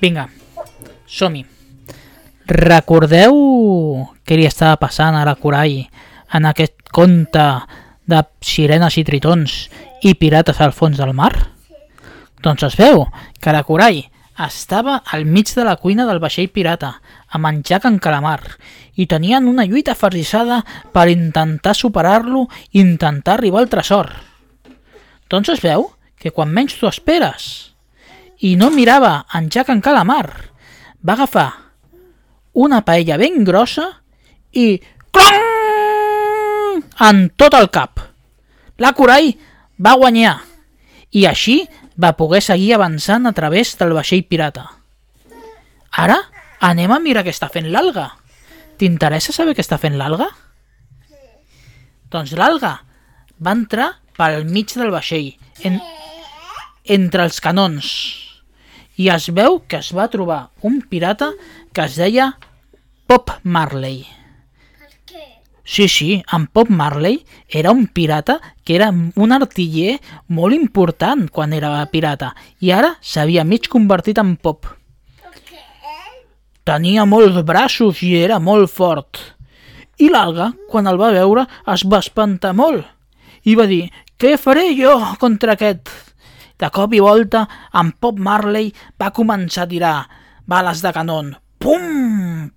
Vinga, som-hi. Recordeu què li estava passant a la Corai en aquest conte de sirenes i tritons i pirates al fons del mar? Doncs es veu que la Corai estava al mig de la cuina del vaixell pirata a menjar can calamar i tenien una lluita ferrissada per intentar superar-lo i intentar arribar al tresor. Doncs es veu que quan menys t'ho esperes i no mirava en Jack en Calamar. Va agafar una paella ben grossa i... Clong! En tot el cap. La Corai va guanyar i així va poder seguir avançant a través del vaixell pirata. Ara anem a mirar què està fent l'alga. T'interessa saber què està fent l'alga? Doncs l'alga va entrar pel mig del vaixell, en, entre els canons i es veu que es va trobar un pirata que es deia Pop Marley. Sí, sí, en Pop Marley era un pirata que era un artiller molt important quan era pirata i ara s'havia mig convertit en pop. Tenia molts braços i era molt fort. I l'alga, quan el va veure, es va espantar molt i va dir «Què faré jo contra aquest?» De cop i volta, en Pop Marley va començar a tirar bales de canon. Pum!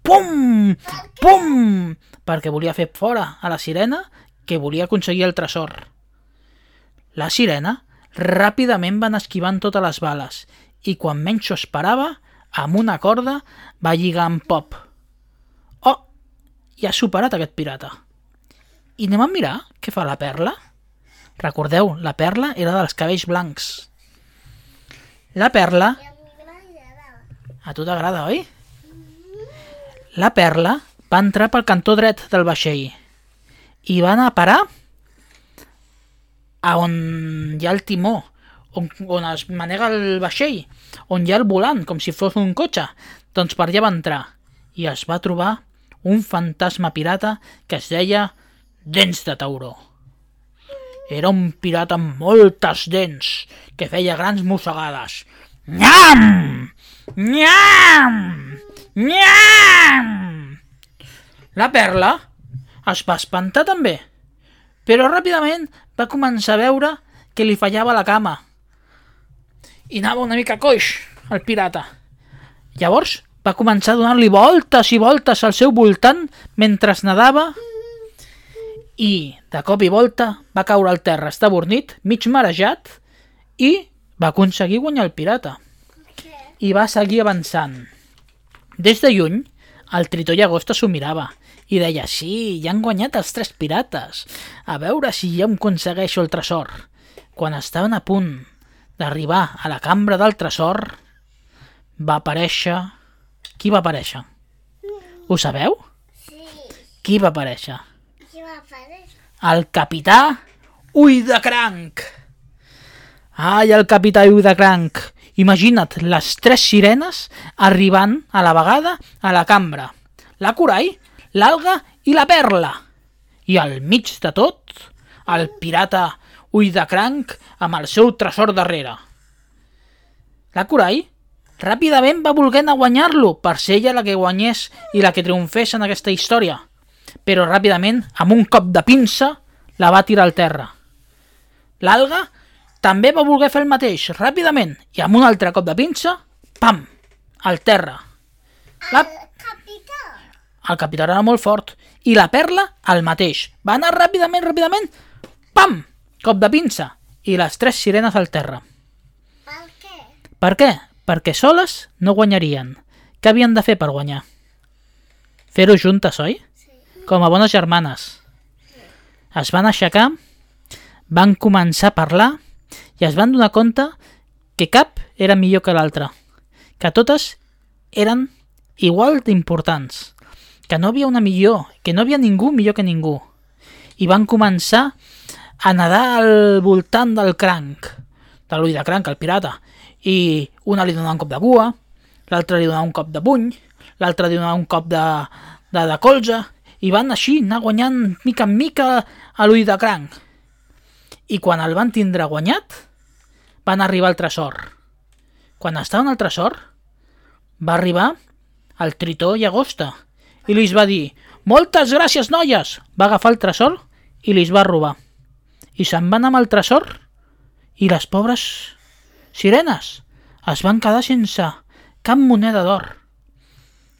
Pum! Pum! Perquè volia fer fora a la sirena que volia aconseguir el tresor. La sirena ràpidament van esquivant totes les bales i quan menys s'ho esperava, amb una corda va lligar en Pop. Oh! Ja ha superat aquest pirata. I anem a mirar què fa la perla? Recordeu, la perla era dels cabells blancs. La perla... A tu t'agrada, oi? La perla va entrar pel cantó dret del vaixell i va anar a parar a on hi ha el timó, on, on es manega el vaixell, on hi ha el volant, com si fos un cotxe. Doncs per allà va entrar i es va trobar un fantasma pirata que es deia Dents de Tauró. Era un pirata amb moltes dents, que feia grans mossegades. Nyam! Nyam! Nyam! La perla es va espantar també, però ràpidament va començar a veure que li fallava la cama. I anava una mica coix, el pirata. Llavors va començar a donar-li voltes i voltes al seu voltant mentre nadava i, de cop i volta, va caure al terra estabornit, mig marejat, i va aconseguir guanyar el pirata. I va seguir avançant. Des de lluny, el tritó llagosta s'ho mirava i deia, sí, ja han guanyat els tres pirates, a veure si ja em aconsegueixo el tresor. Quan estaven a punt d'arribar a la cambra del tresor, va aparèixer... Qui va aparèixer? Ho sabeu? Sí. Qui va aparèixer? Qui va aparèixer? el capità Ull de Cranc. Ai, el capità Ull de Cranc. Imagina't les tres sirenes arribant a la vegada a la cambra. La Corai, l'Alga i la Perla. I al mig de tot, el pirata Ull de Cranc amb el seu tresor darrere. La Corai ràpidament va voler a guanyar-lo per ser ella la que guanyés i la que triomfés en aquesta història però ràpidament, amb un cop de pinça, la va tirar al terra. L'alga també va voler fer el mateix, ràpidament, i amb un altre cop de pinça, pam, al terra. La... El capità. El capità era molt fort, i la perla, el mateix. Va anar ràpidament, ràpidament, pam, cop de pinça, i les tres sirenes al terra. Per què? Per què? Perquè soles no guanyarien. Què havien de fer per guanyar? Fer-ho juntes, oi? com a bones germanes. Es van aixecar, van començar a parlar i es van donar compte que cap era millor que l'altre, que totes eren igual d'importants, que no havia una millor, que no havia ningú millor que ningú. I van començar a nedar al voltant del cranc, de l'ull de cranc, el pirata, i una li donava un cop de bua, l'altra li donava un cop de puny, l'altra li donava un cop de, de, de colze, i van així anar guanyant mica en mica a l'ull de cranc. I quan el van tindre guanyat, van arribar al tresor. Quan estaven al tresor, va arribar el tritó i agosta i li va dir «Moltes gràcies, noies!» Va agafar el tresor i li va robar. I se'n van amb el tresor i les pobres sirenes es van quedar sense cap moneda d'or.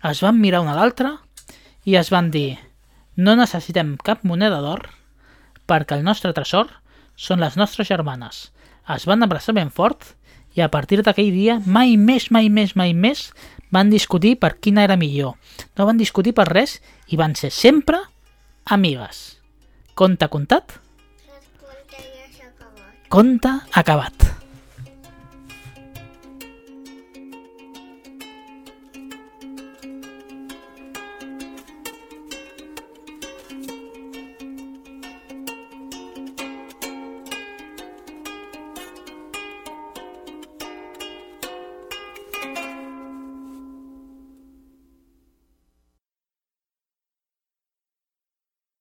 Es van mirar una a l'altra i es van dir no necessitem cap moneda d'or perquè el nostre tresor són les nostres germanes. Es van abraçar ben fort i a partir d'aquell dia mai més, mai més, mai més van discutir per quina era millor. No van discutir per res i van ser sempre amigues. Conte contat, conte acabat. conte acabat.